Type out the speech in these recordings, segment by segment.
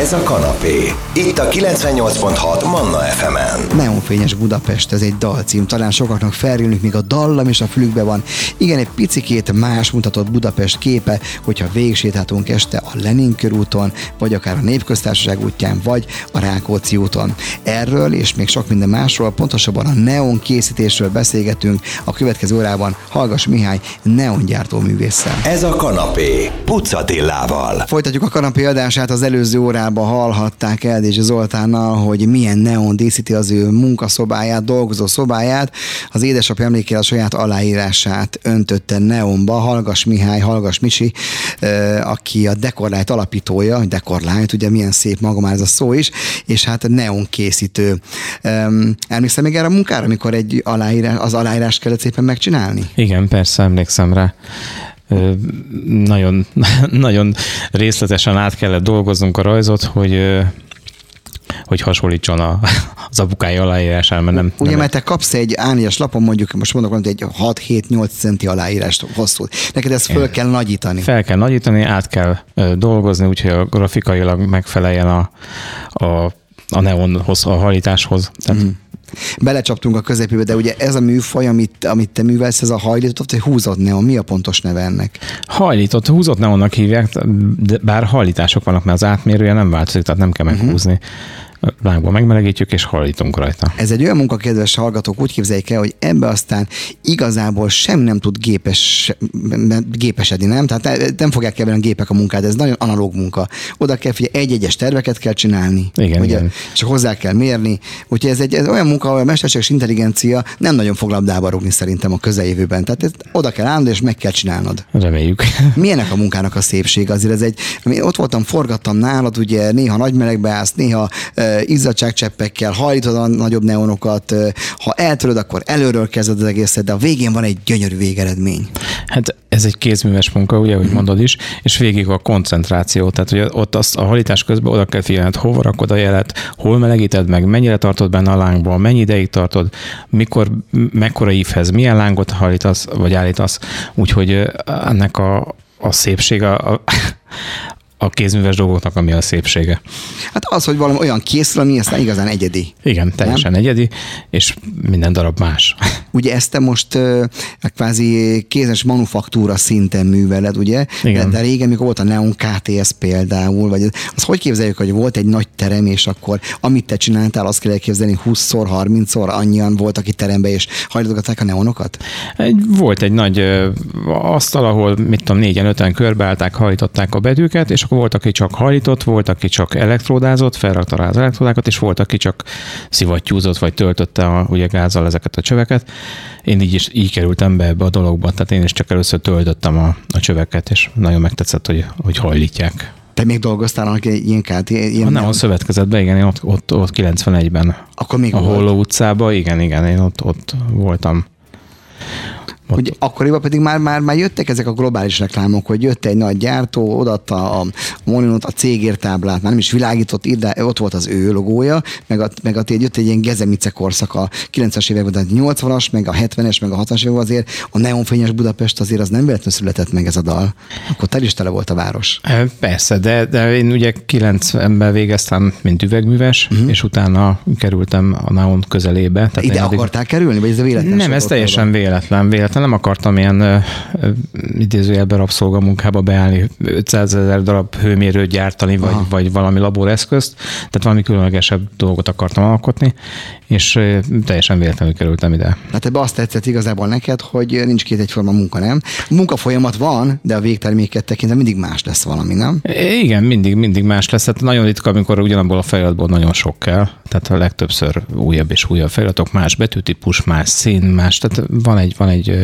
Ez a kanapé. Itt a 98.6 Manna FM-en. Neonfényes Budapest, ez egy dalcím. Talán sokaknak felrülünk, míg a dallam is a fülükbe van. Igen, egy picikét más mutatott Budapest képe, hogyha végsétáltunk este a Lenin körúton, vagy akár a Népköztársaság útján, vagy a Rákóczi úton. Erről és még sok minden másról, pontosabban a neon készítésről beszélgetünk a következő órában Hallgas Mihály neongyártó művésszel. Ez a kanapé. Pucatillával. Folytatjuk a kanapé adását, az előző órában hallhatták Eldési Zoltánnal, hogy milyen neon díszíti az ő munkaszobáját, dolgozó szobáját. Az édesapja emlékére a saját aláírását öntötte neonba. Hallgas Mihály, Hallgas Misi, aki a Dekorlájt alapítója, Dekorlájt, ugye milyen szép maga már ez a szó is, és hát neon készítő. Emlékszem még erre a munkára, amikor egy aláírás, az aláírás kellett szépen megcsinálni? Igen, persze, emlékszem rá nagyon, nagyon részletesen át kellett dolgoznunk a rajzot, hogy hogy hasonlítson a, az apukáj aláírásán, mert nem... Ugye, nem mert te kapsz egy ánias lapon, mondjuk most mondok, hogy egy 6-7-8 centi aláírást hosszú. Neked ezt föl kell nagyítani. Fel kell nagyítani, át kell dolgozni, úgyhogy a grafikailag megfeleljen a, a, a neonhoz, a hajlításhoz. Tehát mm belecsaptunk a közepébe, de ugye ez a műfaj, amit, amit te művelsz, ez a hajlított, vagy húzott neon, mi a pontos neve ennek? Hajlított, húzott neonnak hívják, de bár hajlítások vannak, mert az átmérője nem változik, tehát nem kell meghúzni. Uh-huh lángba megmelegítjük, és hajlítunk rajta. Ez egy olyan munka, kedves hallgatók, úgy képzeljék el, hogy ebbe aztán igazából sem nem tud gépes, gépesedni, nem? Tehát nem fogják keverni a gépek a munkát, ez nagyon analóg munka. Oda kell figyelni, egy-egyes terveket kell csinálni. Igen, ugye, igen. És hozzá kell mérni. Úgyhogy ez egy ez olyan munka, ahol a mesterséges intelligencia nem nagyon fog labdába rúgni szerintem a közeljövőben. Tehát ezt oda kell állnod, és meg kell csinálnod. Reméljük. Milyenek a munkának a szépség? Azért ez egy, ott voltam, forgattam nálad, ugye néha nagy melegbe állsz, néha izzadságcseppekkel, hajlítod a nagyobb neonokat, ha eltöröd, akkor előről kezded az egészet, de a végén van egy gyönyörű végeredmény. Hát ez egy kézműves munka, ugye, hogy mondod is, és végig a koncentráció, tehát ugye ott azt a hajlítás közben oda kell figyelned, hova rakod a jelet, hol melegíted meg, mennyire tartod benne a lángból, mennyi ideig tartod, mikor, mekkora ívhez, milyen lángot hajlítasz, vagy állítasz, úgyhogy ennek a, a szépség, a, a, a kézműves dolgoknak, ami a szépsége. Hát az, hogy valami olyan készül, ami aztán igazán egyedi. Igen, teljesen nem? egyedi, és minden darab más. Ugye ezt te most kvázi kézes manufaktúra szinten műveled, ugye? Igen. De, de régen, mikor volt a Neon KTS például, vagy az hogy képzeljük, hogy volt egy nagy terem, és akkor amit te csináltál, azt kell elképzelni 20-szor, 30-szor annyian voltak itt terembe, és hajtogatták a neonokat? Egy, volt egy nagy uh, asztal, ahol, mit tudom, négyen, öten körbeállták, hajtották a bedűket, és volt, aki csak hajlított, volt, aki csak elektródázott, felrakta rá az elektródákat, és volt, aki csak szivattyúzott, vagy töltötte a, ugye gázzal ezeket a csöveket. Én így is így kerültem be ebbe a dologba, tehát én is csak először töltöttem a, a csöveket, és nagyon megtetszett, hogy, hogy hajlítják. Te még dolgoztál annak ilyen kárt? Ilyen nem, a szövetkezetben, igen, én ott, ott, ott 91-ben. Akkor még A Holló utcában, igen, igen, én ott, ott voltam. Hogy akkoriban pedig már, már, már jöttek ezek a globális reklámok, hogy jött egy nagy gyártó, odaadta a Moninot, a cégértáblát, már nem is világított, de ott volt az ő logója, meg a, meg a jött egy ilyen gezemice korszak a 90-es években, tehát 80-as, meg a 70-es, meg a 60-as években azért a neonfényes Budapest azért az nem véletlenül született meg ez a dal. Akkor tel is tele volt a város. Persze, de, de én ugye 90-ben végeztem, mint üvegműves, uh-huh. és utána kerültem a neon közelébe. Tehát Ide addig... akartál kerülni, vagy ez a véletlen? Nem, ez teljesen véletlen, véletlen nem akartam ilyen idézőjelben rabszolgamunkába beállni, 500 ezer darab hőmérőt gyártani, vagy, vagy valami laboreszközt, tehát valami különlegesebb dolgot akartam alkotni, és teljesen véletlenül kerültem ide. Hát ebbe azt tetszett igazából neked, hogy nincs két egyforma munka, nem? Munka folyamat van, de a végterméket tekintve mindig más lesz valami, nem? Igen, mindig, mindig más lesz. Tehát nagyon ritka, amikor ugyanabból a feliratból nagyon sok kell. Tehát a legtöbbször újabb és újabb feliratok, más betűtípus, más szín, más. Tehát van egy, van egy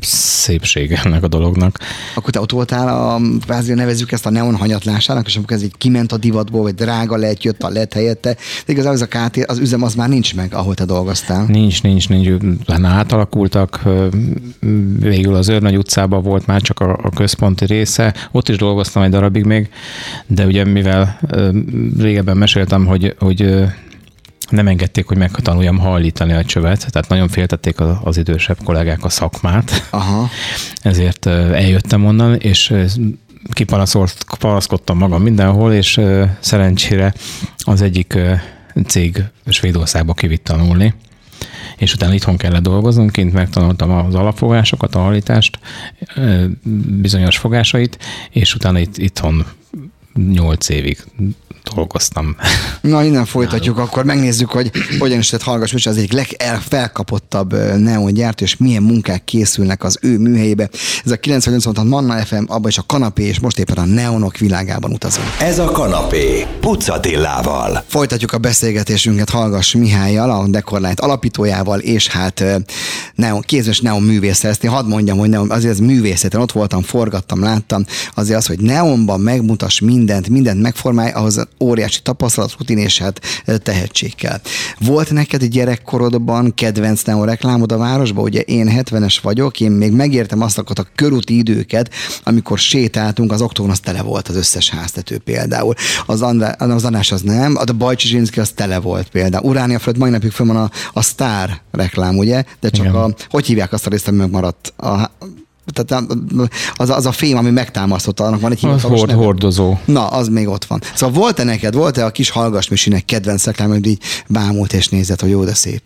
szépsége ennek a dolognak. Akkor te ott voltál, a, kvázi nevezzük ezt a neon hanyatlásának, és amikor ez így kiment a divatból, vagy drága lett, jött a lett helyette, de igazából ez a KT, az üzem az már nincs meg, ahol te dolgoztál. Nincs, nincs, nincs. Lenne átalakultak, végül az Őrnagy utcában volt már csak a, a központi része, ott is dolgoztam egy darabig még, de ugye mivel régebben meséltem, hogy, hogy nem engedték, hogy megtanuljam hajlítani a csövet, tehát nagyon féltették az idősebb kollégák a szakmát. Aha. Ezért eljöttem onnan, és kipanaszkodtam magam mindenhol, és szerencsére az egyik cég Svédországba kivitt tanulni, és utána itthon kellett dolgoznom, kint megtanultam az alapfogásokat, a hallítást, bizonyos fogásait, és utána itt, itthon nyolc évig dolgoztam. Na, innen folytatjuk, akkor megnézzük, hogy hogyan is tett Hallgass Micsoda az egyik legfelkapottabb neon gyártó, és milyen munkák készülnek az ő műhelyébe. Ez a 98 Manna FM, abban is a kanapé, és most éppen a neonok világában utazunk. Ez a kanapé, Pucatillával. Folytatjuk a beszélgetésünket Hallgass Mihályjal, a Decorlight alapítójával, és hát neon, kézmes neon művésszel. Ezt én hadd mondjam, hogy neon, azért ez művészeten, ott voltam, forgattam, láttam, azért az, hogy neonban megmutass mindent, mindent megformálj, ahhoz óriási tapasztalat, rutin és hát tehetség kell. Volt neked gyerekkorodban kedvenc neon reklámod a városban? Ugye én 70-es vagyok, én még megértem azt a körúti időket, amikor sétáltunk, az októgon az tele volt az összes háztető például. Az, Andrá, az András az nem, a Bajcsi Zsinszki az tele volt például. Uránia fölött mai napig föl van a, a Star reklám, ugye? De csak Igen. a, hogy hívják azt a részt, ami megmaradt? A, tehát az, az a fém, ami megtámasztotta, annak van egy hivatalos hord, neve. hordozó. Na, az még ott van. Szóval volt-e neked, volt-e a kis hallgasmisinek kedvenc reklám, hogy így bámult és nézett, hogy jó, de szép?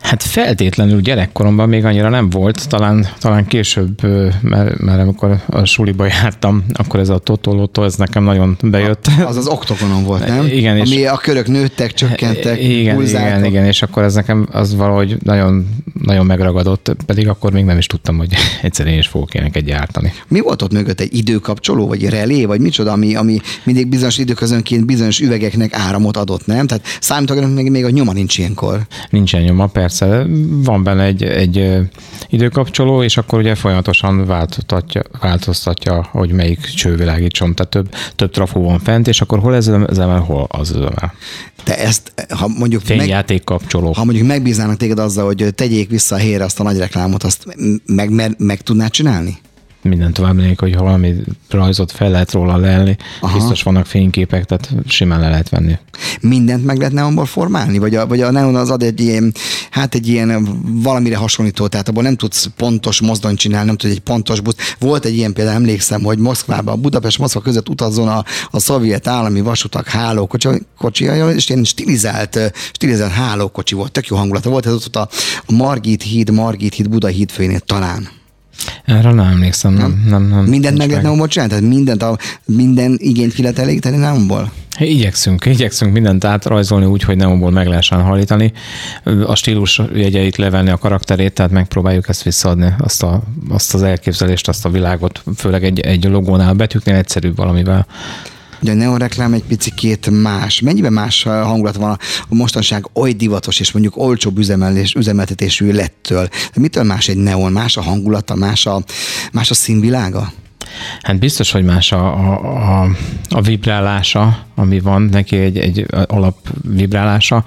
Hát feltétlenül gyerekkoromban még annyira nem volt, talán, talán később, mert, mert amikor a suliba jártam, akkor ez a Totolotto, ez nekem nagyon bejött. Az az oktogonon volt, nem? Igen. Ami és a körök nőttek, csökkentek, Igen, húzzáltak. igen, igen, és akkor ez nekem az valahogy nagyon, nagyon megragadott, pedig akkor még nem is tudtam, hogy egyszerűen is fogok ilyenek egy gyártani. Mi volt ott mögött egy időkapcsoló, vagy relé, vagy micsoda, ami, ami mindig bizonyos időközönként bizonyos üvegeknek áramot adott, nem? Tehát számítógépnek még, még a nyoma nincs ilyenkor. Nincsen nyoma, persze persze, van benne egy, egy időkapcsoló, és akkor ugye folyamatosan változtatja, változtatja hogy melyik cső világítson, tehát több, több trafó van fent, és akkor hol ez üzemel, hol az üzemel. Te ezt, ha mondjuk... Fényjáték kapcsoló. Ha mondjuk megbíznának téged azzal, hogy tegyék vissza a helyre azt a nagy reklámot, azt meg, meg, meg tudnád csinálni? Minden tovább lennék, hogy valami rajzot fel lehet róla lelni, Aha. biztos vannak fényképek, tehát simán le lehet venni. Mindent meg lehet neonból formálni? Vagy a, vagy a neon az ad egy ilyen, hát egy ilyen valamire hasonlító, tehát abból nem tudsz pontos mozdony csinálni, nem tudsz egy pontos busz. Volt egy ilyen például, emlékszem, hogy Moszkvában, Budapest-Moszkva között utazzon a, a szovjet állami vasutak hálókocsi, kocsia, és ilyen stilizált, stilizált hálókocsi volt, tök jó hangulata volt, ez ott a Margit híd, Margit híd, Buda hídfőnél talán. Erre nem emlékszem, nem. nem, nem mindent meg lehet neumból csinálni? Tehát mindent, a, minden igényt ki lehet elégíteni neumból? Igyekszünk, igyekszünk mindent átrajzolni úgy, hogy neumból meg lehessen hallítani. A stílus jegyeit levenni, a karakterét, tehát megpróbáljuk ezt visszaadni, azt, a, azt az elképzelést, azt a világot, főleg egy, egy logónál, betűknél egyszerűbb valamivel. Ugye a neon reklám egy picit más. Mennyiben más hangulat van a mostanság oly divatos és mondjuk olcsóbb üzemelés, üzemeltetésű lettől? De mitől más egy neon? Más a hangulata, más a, más a színvilága? Hát biztos, hogy más a, a, a, a vibrálása, ami van neki egy, egy alap vibrálása,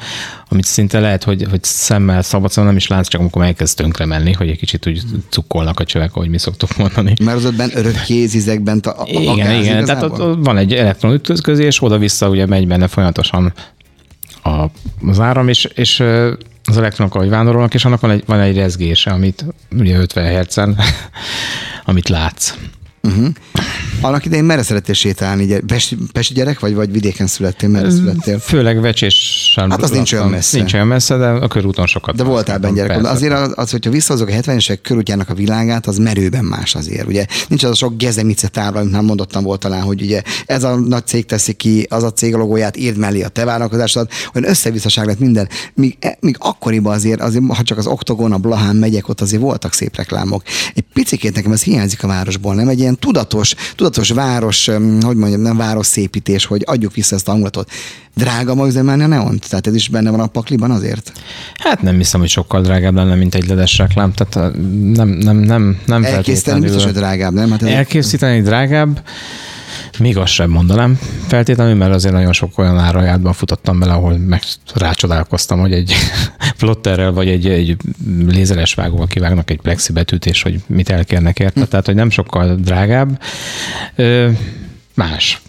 amit szinte lehet, hogy, hogy szemmel szabad, szóval nem is látsz, csak amikor elkezd tönkre menni, hogy egy kicsit úgy cukkolnak a csövek, ahogy mi szoktuk mondani. Mert az ott örök kézizekben a, a, Igen, a gáz, igen, tehát ott, ott, van egy elektron ütközés, oda-vissza ugye megy benne folyamatosan a, az áram, és, és az elektronok, ahogy vándorolnak, és annak van egy, van egy rezgése, amit ugye 50 Hz-en, amit látsz. Uh-huh. Annak idején merre szerettél sétálni? Pesti, Pesti gyerek vagy, vagy vidéken születtél? Merre születtél? Főleg vecsésen. Hát az nincs olyan messze. Nincs olyan messze, de a körúton sokat. De voltál benne gyerek. Persze. Azért az, az, hogyha visszahozok a 70-esek körútjának a világát, az merőben más azért. Ugye nincs az a sok gezemice tábla, amit már mondottam volt talán, hogy ugye ez a nagy cég teszi ki, az a cég logóját, írd mellé a te vállalkozásod, olyan összevisszaság lett minden. Míg, e, míg akkoriban azért, azért, ha csak az Oktogon, a Blahán megyek, ott azért voltak szép reklámok. Egy picikét nekem ez hiányzik a városból, nem egy ilyen tudatos, tudatos város, hogy mondjam, nem város szépítés, hogy adjuk vissza ezt a hangulatot. Drága ma üzemelni a neont? Tehát ez is benne van a pakliban azért? Hát nem hiszem, hogy sokkal drágább lenne, mint egy ledes reklám. Tehát nem, nem, nem, nem Elkészíteni biztos, hogy drágább, nem? Hát ez elkészíteni drágább. Még azt sem mondanám feltétlenül, mert azért nagyon sok olyan árajátban futottam bele, ahol meg rácsodálkoztam, hogy egy plotterrel vagy egy, egy lézeres vágóval kivágnak egy plexibetűt, és hogy mit elkérnek érte. Hm. Tehát, hogy nem sokkal drágább. Ö, más.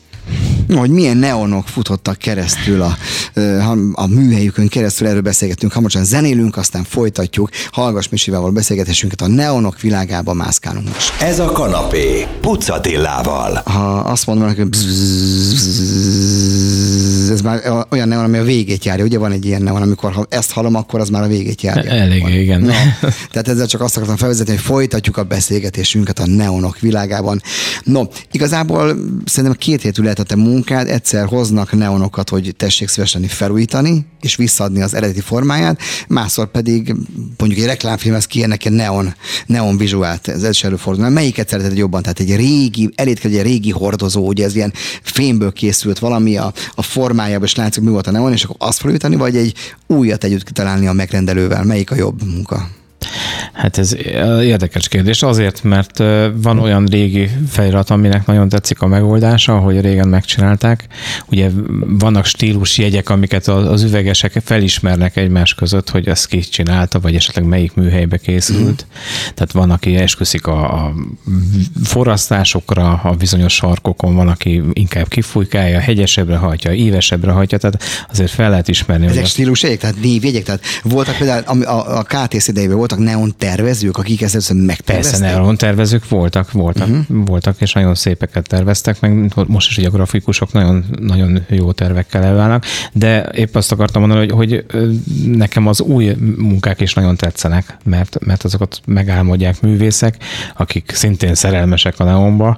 Hogy milyen neonok futottak keresztül a, a, a műhelyükön keresztül, erről beszélgetünk. Hamarosan zenélünk, aztán folytatjuk. Hallgass Misivával beszélgetésünket, a neonok világába mászkálunk most. Ez a kanapé, Pucatillával. Ha azt mondom, hogy ez már olyan neon, ami a végét járja. Ugye van egy ilyen neon, amikor ha ezt hallom, akkor az már a végét járja. Elég, igen. No, tehát ezzel csak azt akartam felvezetni, hogy folytatjuk a beszélgetésünket a neonok világában. No, igazából szerintem két hétül lehet a te munkád, egyszer hoznak neonokat, hogy tessék szívesen felújítani, és visszaadni az eredeti formáját, másszor pedig mondjuk egy reklámfilmhez kiérnek egy neon, neon vizuált, ez is előfordul. Melyiket szereted jobban? Tehát egy régi, elég egy régi hordozó, ugye ez ilyen fémből készült valami a, a formájában, és látszik, mi volt a neon, és akkor azt felújítani, vagy egy újat együtt kitalálni a megrendelővel? Melyik a jobb munka? Hát ez érdekes kérdés azért, mert van olyan régi felirat, aminek nagyon tetszik a megoldása, ahogy régen megcsinálták. Ugye vannak stílus jegyek, amiket az üvegesek felismernek egymás között, hogy ezt ki csinálta, vagy esetleg melyik műhelybe készült. Mm. Tehát van, aki esküszik a, a forrasztásokra, a bizonyos sarkokon, van, aki inkább kifújkálja, hegyesebbre hajtja, évesebbre hajtja, tehát azért fel lehet ismerni. Ezek stílus jegyek, tehát névjegyek, tehát voltak például a, a, a KTC idejében voltak neon tervezők, akik ezt először megtervezték? Persze, neon tervezők voltak, voltak, uh-huh. voltak, és nagyon szépeket terveztek, meg most is ugye a grafikusok nagyon, nagyon jó tervekkel elválnak, de épp azt akartam mondani, hogy, hogy nekem az új munkák is nagyon tetszenek, mert, mert azokat megálmodják művészek, akik szintén szerelmesek a neonba,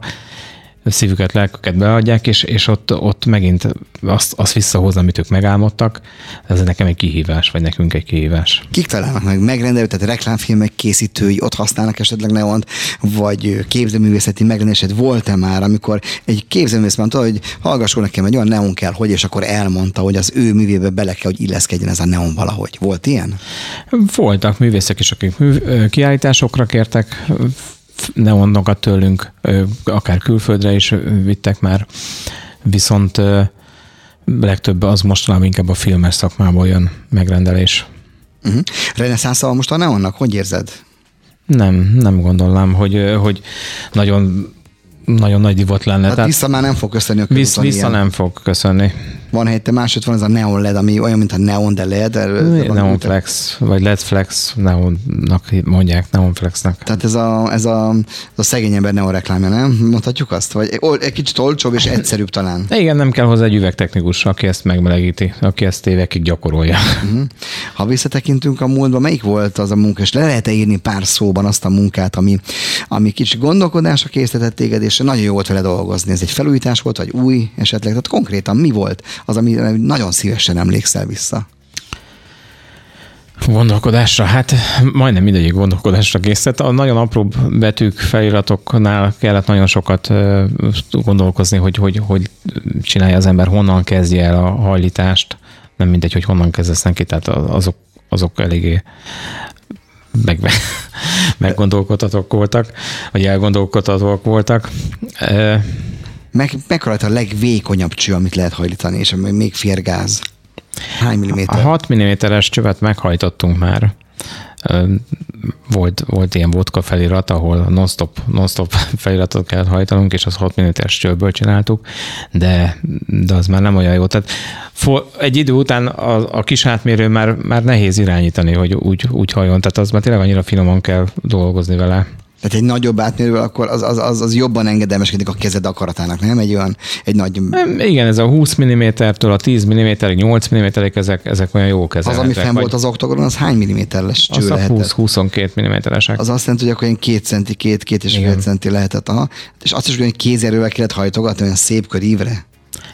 szívüket, lelküket beadják, és, és ott, ott megint azt, azt visszahoz, amit ők megálmodtak. Ez nekem egy kihívás, vagy nekünk egy kihívás. Kik találnak meg megrendelő, tehát reklámfilmek készítői ott használnak esetleg neont, vagy képzőművészeti megrendelésed volt-e már, amikor egy képzőművész mondta, hogy hallgasson nekem egy olyan neon kell, hogy, és akkor elmondta, hogy az ő művébe bele kell, hogy illeszkedjen ez a neon valahogy. Volt ilyen? Voltak művészek is, akik kiállításokra kértek neonokat tőlünk, akár külföldre is vittek már, viszont legtöbb az mostanában inkább a filmes szakmából jön megrendelés. Uh-huh. Reneszánszal most a neonnak, hogy érzed? Nem, nem gondolnám, hogy, hogy nagyon nagyon nagy divot lenne. Hát Tehát vissza már nem fog köszönni a Vissza, vissza nem fog köszönni. Van helyette másod van ez a Neon LED, ami olyan, mint a Neon de LED. Neon Flex, vagy LED Flex, Neonnak mondják, Neon Flexnek. Tehát ez a, ez a, ez a szegény ember Neon reklámja, nem? Mondhatjuk azt? Vagy egy kicsit olcsóbb és egyszerűbb talán. Igen, nem kell hozzá egy üvegtechnikus, aki ezt megmelegíti, aki ezt évekig gyakorolja. Uh-huh. Ha visszatekintünk a múltba, melyik volt az a munka, és le lehet írni pár szóban azt a munkát, ami, ami kicsi gondolkodásra készített téged, és nagyon jó volt vele dolgozni. Ez egy felújítás volt, vagy új esetleg? Tehát konkrétan mi volt az, ami nagyon szívesen emlékszel vissza? Gondolkodásra, hát majdnem mindegyik gondolkodásra készített. A nagyon apró betűk, feliratoknál kellett nagyon sokat gondolkozni, hogy, hogy hogy csinálja az ember, honnan kezdje el a hajlítást. Nem mindegy, hogy honnan kezdesz neki, tehát azok, azok eléggé meg, meggondolkodhatók voltak, vagy elgondolkodhatók voltak. Meg, mekkora a legvékonyabb cső, amit lehet hajlítani, és még férgáz? Hány milliméter? A 6 mm-es csövet meghajtottunk már volt, volt ilyen vodka felirat, ahol non-stop, non-stop feliratot kellett hajtanunk, és az 6 mm-es csőből csináltuk, de, de az már nem olyan jó. Tehát for, egy idő után a, a kis átmérő már, már nehéz irányítani, hogy úgy, úgy hajjon, tehát az már tényleg annyira finoman kell dolgozni vele. Tehát egy nagyobb átmérővel akkor az, az, az, az jobban engedelmeskedik a kezed akaratának, nem? Egy olyan, egy nagy... Igen, ez a 20 mm-től a 10 mm-ig, 8 mm-ig, ezek, ezek olyan jó kezek. Az, ami fenn volt az oktogonon, az hány milliméteres cső az lehetett? 20-22 mm-esek. Az azt jelenti, hogy akkor ilyen két centi, két, két és fél centi lehetett. Aha. És azt is, hogy kézerővel kellett hajtogatni, olyan szép körívre.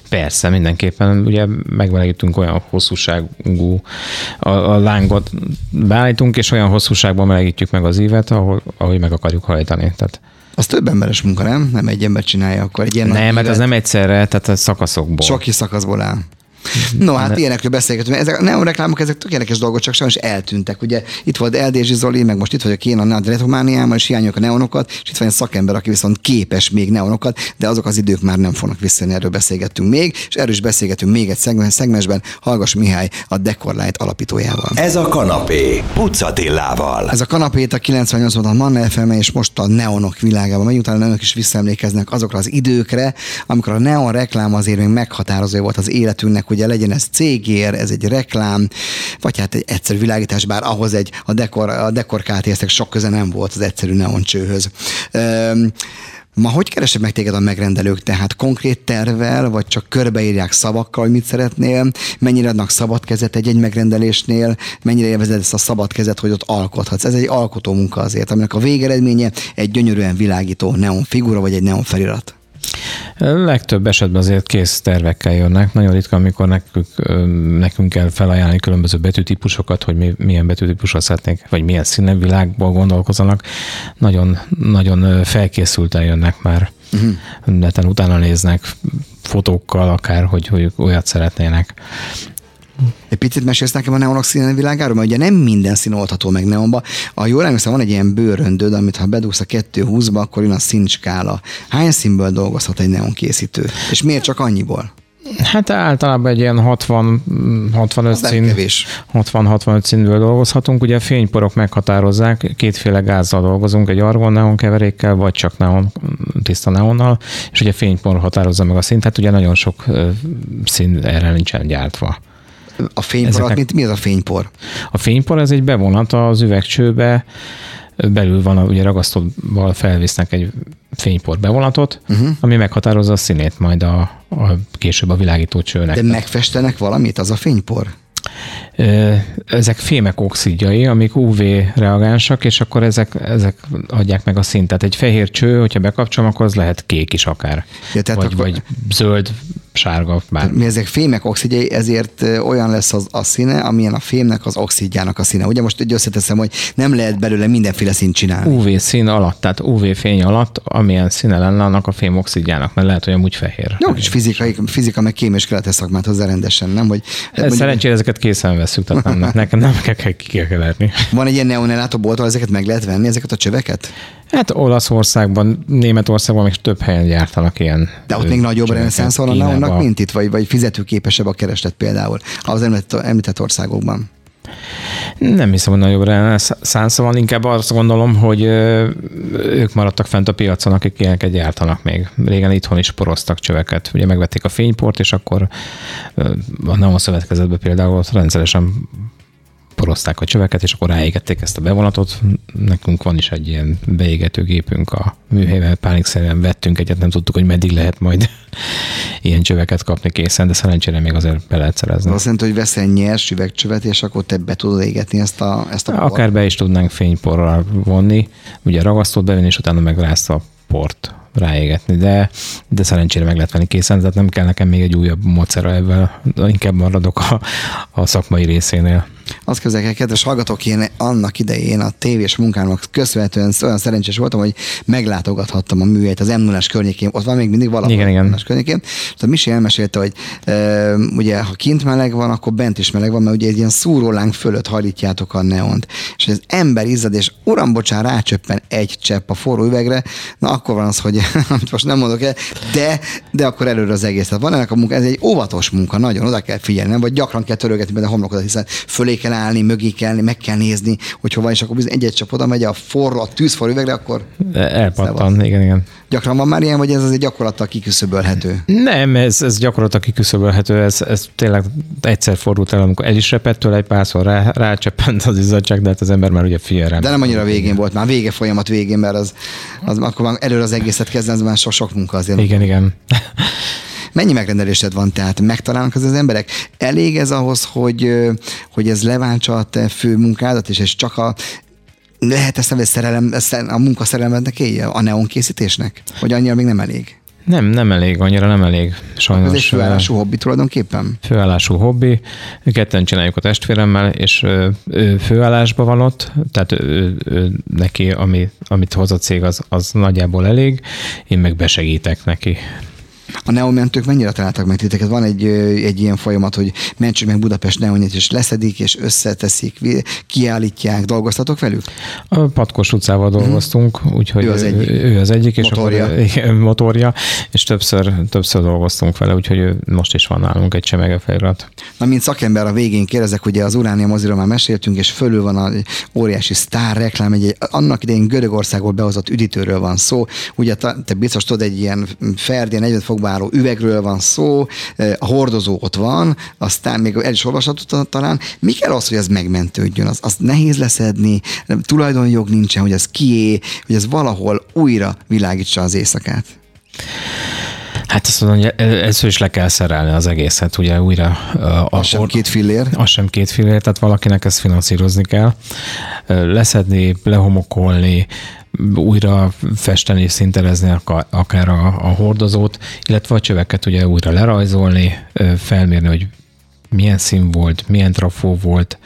Persze, mindenképpen ugye megmelegítünk olyan hosszúságú, a, a lángot beállítunk, és olyan hosszúságban melegítjük meg az ívet, ahol, ahogy meg akarjuk hajtani. Tehát az több emberes munka, nem? Nem egy ember csinálja, akkor egy ilyen Nem, mert az nem egyszerre, tehát a szakaszokból. Sok szakaszból áll. No, hát ilyenekről beszélgetünk. Ezek a neonreklámok, ezek tök érdekes dolgok, csak sajnos eltűntek. Ugye itt volt Eldézsi Zoli, meg most itt vagyok én a Nadretomániában, és hiányolok a neonokat, és itt van egy szakember, aki viszont képes még neonokat, de azok az idők már nem fognak visszajönni, erről beszélgettünk még, és erről is beszélgetünk még egy szegmensben, Hallgas Mihály, a Decorlight alapítójával. Ez a kanapé, Pucatillával. Ez a kanapé a 98 a Manna FM, és most a neonok világában megyünk, talán önök is visszaemlékeznek azokra az időkre, amikor a neon reklám azért még meghatározó volt az életünknek, ugye legyen ez cégér, ez egy reklám, vagy hát egy egyszerű világítás, bár ahhoz egy a dekor, a dekor KTS-nek sok köze nem volt az egyszerű neon csőhöz. Üm, Ma hogy keresek meg téged a megrendelők? Tehát konkrét tervel, vagy csak körbeírják szavakkal, hogy mit szeretnél? Mennyire adnak szabad kezet egy-egy megrendelésnél? Mennyire élvezed ezt a szabad kezet, hogy ott alkothatsz? Ez egy alkotó munka azért, aminek a végeredménye egy gyönyörűen világító neon figura, vagy egy neon felirat. Legtöbb esetben azért kész tervekkel jönnek. Nagyon ritka, amikor nekünk, nekünk kell felajánlani különböző betűtípusokat, hogy mi, milyen betűtípusra szeretnék, vagy milyen színvilágból gondolkozanak. Nagyon, nagyon felkészülten jönnek már. Uh-huh. Neten utána néznek fotókkal akár, hogy, hogy olyat szeretnének. Egy picit mesélsz nekem a neonok színen világáról, mert ugye nem minden szín oldható meg neonba. A jól emlékszem, van egy ilyen bőröndöd, amit ha bedugsz a 220-ba, akkor jön a színskála. Hány színből dolgozhat egy neon készítő? És miért csak annyiból? Hát általában egy ilyen 60, 65 szín, 60-65 színből dolgozhatunk. Ugye a fényporok meghatározzák, kétféle gázzal dolgozunk, egy argon neon keverékkel, vagy csak neon, tiszta neonnal, és ugye a fénypor határozza meg a szint, tehát ugye nagyon sok szín erre nincsen gyártva. A fénypor, Ezeknek... mint mi az a fénypor? A fénypor ez egy bevonat az üvegcsőbe, belül van, a, ugye ragasztóval felvisznek egy fénypor bevonatot, uh-huh. ami meghatározza a színét majd a, a később a világító csőnek. De megfestenek valamit az a fénypor? Ezek fémek oxidjai, amik UV reagánsak, és akkor ezek, ezek adják meg a szintet. Egy fehér cső, hogyha bekapcsolom, akkor az lehet kék is akár. Ja, tehát vagy, akkor... vagy zöld, sárga, bármi. Mi ezek fémek oxidjai, ezért olyan lesz az a színe, amilyen a fémnek az oxidjának a színe. Ugye most egy összeteszem, hogy nem lehet belőle mindenféle színt csinálni. UV szín alatt, tehát UV fény alatt, amilyen színe lenne annak a fém oxidjának, mert lehet, hogy amúgy fehér. Jó, kis fizikai, fizika meg kém és kelete szakmát hozzá rendesen, nem? Hogy, mondjuk, Szerencsére ezeket készen veszük, tehát nem, nekem nem kell, kikeverni. Van egy ilyen neonellátó boltól, ezeket meg lehet venni, ezeket a csöveket? Hát Olaszországban, Németországban még több helyen gyártanak ilyen. De ott még nagyobb reneszánsz van a neonnak, mint itt, vagy, vagy fizetőképesebb a kereslet például az említett, említett országokban? Nem hiszem, hogy nagyobb reneszánsz van, inkább azt gondolom, hogy ők maradtak fent a piacon, akik ilyeneket gyártanak még. Régen itthon is poroztak csöveket. Ugye megvették a fényport, és akkor a Neon Szövetkezetben például rendszeresen porozták a csöveket, és akkor ráégették ezt a bevonatot. Nekünk van is egy ilyen beégető gépünk a műhelyben, pánikszerűen vettünk egyet, nem tudtuk, hogy meddig lehet majd ilyen csöveket kapni készen, de szerencsére még azért be lehet szerezni. Azt jelenti, hogy veszel nyers üvegcsövet, és akkor te be tudod égetni ezt a, ezt a Akár be is tudnánk fényporral vonni, ugye ragasztót bevinni, és utána meg a port ráégetni, de, de szerencsére meg lehet venni készen, tehát nem kell nekem még egy újabb módszer ebben, inkább maradok a, a szakmai részénél. Azt képzeljük el, kedves hallgatók, én annak idején a tévés munkámnak köszönhetően olyan szerencsés voltam, hogy meglátogathattam a műhelyt az m 0 környékén, ott van még mindig valami igen, igen. környékén. És a Misi elmesélte, hogy e, ugye ha kint meleg van, akkor bent is meleg van, mert ugye egy ilyen szúrólánk fölött hajlítjátok a neont. És az ember izzad, és uram, bocsán, rácsöppen egy csepp a forró üvegre, na akkor van az, hogy amit most nem mondok el, de, de akkor előre az egész. Tehát van ennek a munka, ez egy óvatos munka, nagyon oda kell figyelni, vagy gyakran kell törölgetni be a homlokodat, hiszen fölé kell állni, mögé kell meg kell nézni, hogy hova, és akkor bizony egy-egy csap oda megy a forró, a tűzforró üvegre, akkor elpattan, igen, igen. Gyakran van már ilyen, vagy ez azért gyakorlattal kiküszöbölhető? Nem, ez, ez gyakorlattal kiküszöbölhető, ez, ez tényleg egyszer fordult el, amikor el is repett tőle, egy párszor rá, rácsöppent az izzadság, de hát az ember már ugye figyel De nem annyira végén volt, már vége folyamat végén, mert az, az akkor már előre az egészet kezdeni, ez már sok, sok munka azért. Igen, igen. Mennyi megrendelésed van, tehát megtalálnak az, az emberek? Elég ez ahhoz, hogy, hogy ez leváltsa a te fő munkádat, és ez csak a lehet ezt a szerelem, a munkaszerelmednek élje, a neon készítésnek? Vagy annyira még nem elég? Nem, nem elég, annyira nem elég. Sajnos. Ez egy főállású hobbi tulajdonképpen? Főállású hobbi. Ketten csináljuk a testvéremmel, és ő főállásban van ott, tehát ő, ő, neki, ami, amit hoz a cég, az, az nagyjából elég, én meg besegítek neki. A neomentők mennyire találtak meg titeket? Van egy, egy ilyen folyamat, hogy mentsük meg Budapest neonját, és leszedik, és összeteszik, kiállítják, dolgoztatok velük? A Patkos utcával dolgoztunk, mm. úgyhogy ő az egyik, ő az egyik és motorja. Akkor, igen, motorja, és többször, többször dolgoztunk vele, úgyhogy most is van nálunk egy csemege felirat. Na, mint szakember a végén kérdezek, ugye az Uránia moziról már meséltünk, és fölül van a óriási sztár reklám, egy, annak idején Görögországból behozott üdítőről van szó, ugye te biztos tudod, egy ilyen Ferdi 40 fokba álló üvegről van szó, a hordozó ott van, aztán még el is olvashatod talán. Mi kell az, hogy ez megmentődjön? Az, az nehéz leszedni, tulajdonjog nincsen, hogy ez kié, hogy ez valahol újra világítsa az éjszakát. Hát azt mondom, hogy először is le kell szerelni az egészet, ugye újra. A az sem két fillér. Az sem két fillér, tehát valakinek ezt finanszírozni kell. Leszedni, lehomokolni, újra festeni, szinterezni akár a, a hordozót, illetve a csöveket ugye újra lerajzolni, felmérni, hogy milyen szín volt, milyen trafó volt,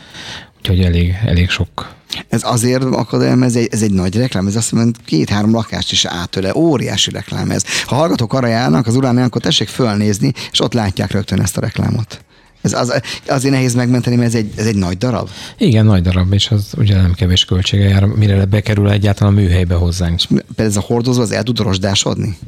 úgyhogy elég, elég sok ez azért akadályom, ez egy, ez egy nagy reklám, ez azt mondja, két-három lakást is átöle, óriási reklám ez. Ha hallgatók arra járnak az urán, akkor tessék fölnézni, és ott látják rögtön ezt a reklámot. Ez az, azért nehéz megmenteni, mert ez egy, ez egy nagy darab. Igen, nagy darab, és az ugye nem kevés költsége jár, mire bekerül egyáltalán a műhelybe hozzánk. És ez a hordozó az el tud rosdásodni?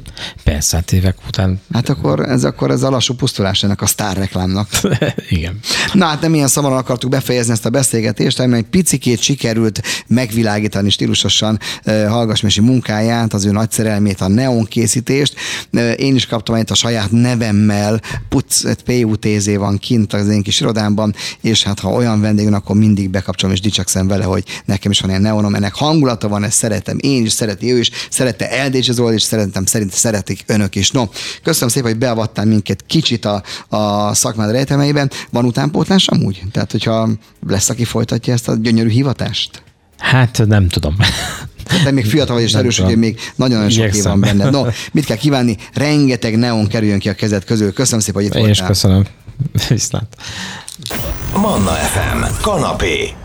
Persze, hát évek után. Hát akkor ez, akkor ez a lassú pusztulás ennek a sztár reklámnak. Igen. Na hát nem ilyen szamaran akartuk befejezni ezt a beszélgetést, hanem egy picikét sikerült megvilágítani stílusosan Hallgasmesi munkáját, az ő nagy szerelmét, a neon készítést. Én is kaptam egy a saját nevemmel, Putz, PUTZ van kint, kint az én kis irodámban, és hát ha olyan vendég akkor mindig bekapcsolom és dicsekszem vele, hogy nekem is van ilyen neonom, ennek hangulata van, ezt szeretem én is, szereti ő is, szerette Eldés az és szeretem, szerint szeretik önök is. No, köszönöm szépen, hogy beavattál minket kicsit a, a szakmád rejtemeiben. Van utánpótlás amúgy? Tehát, hogyha lesz, aki folytatja ezt a gyönyörű hivatást? Hát nem tudom. Te még fiatal vagy és erős, hogy még nagyon-nagyon sok év van benne. No, mit kell kívánni? Rengeteg neon kerüljön ki a kezed közül. Köszönöm szépen, hogy itt Én voltál. És köszönöm. Viszlát. Manna FM. Kanapé.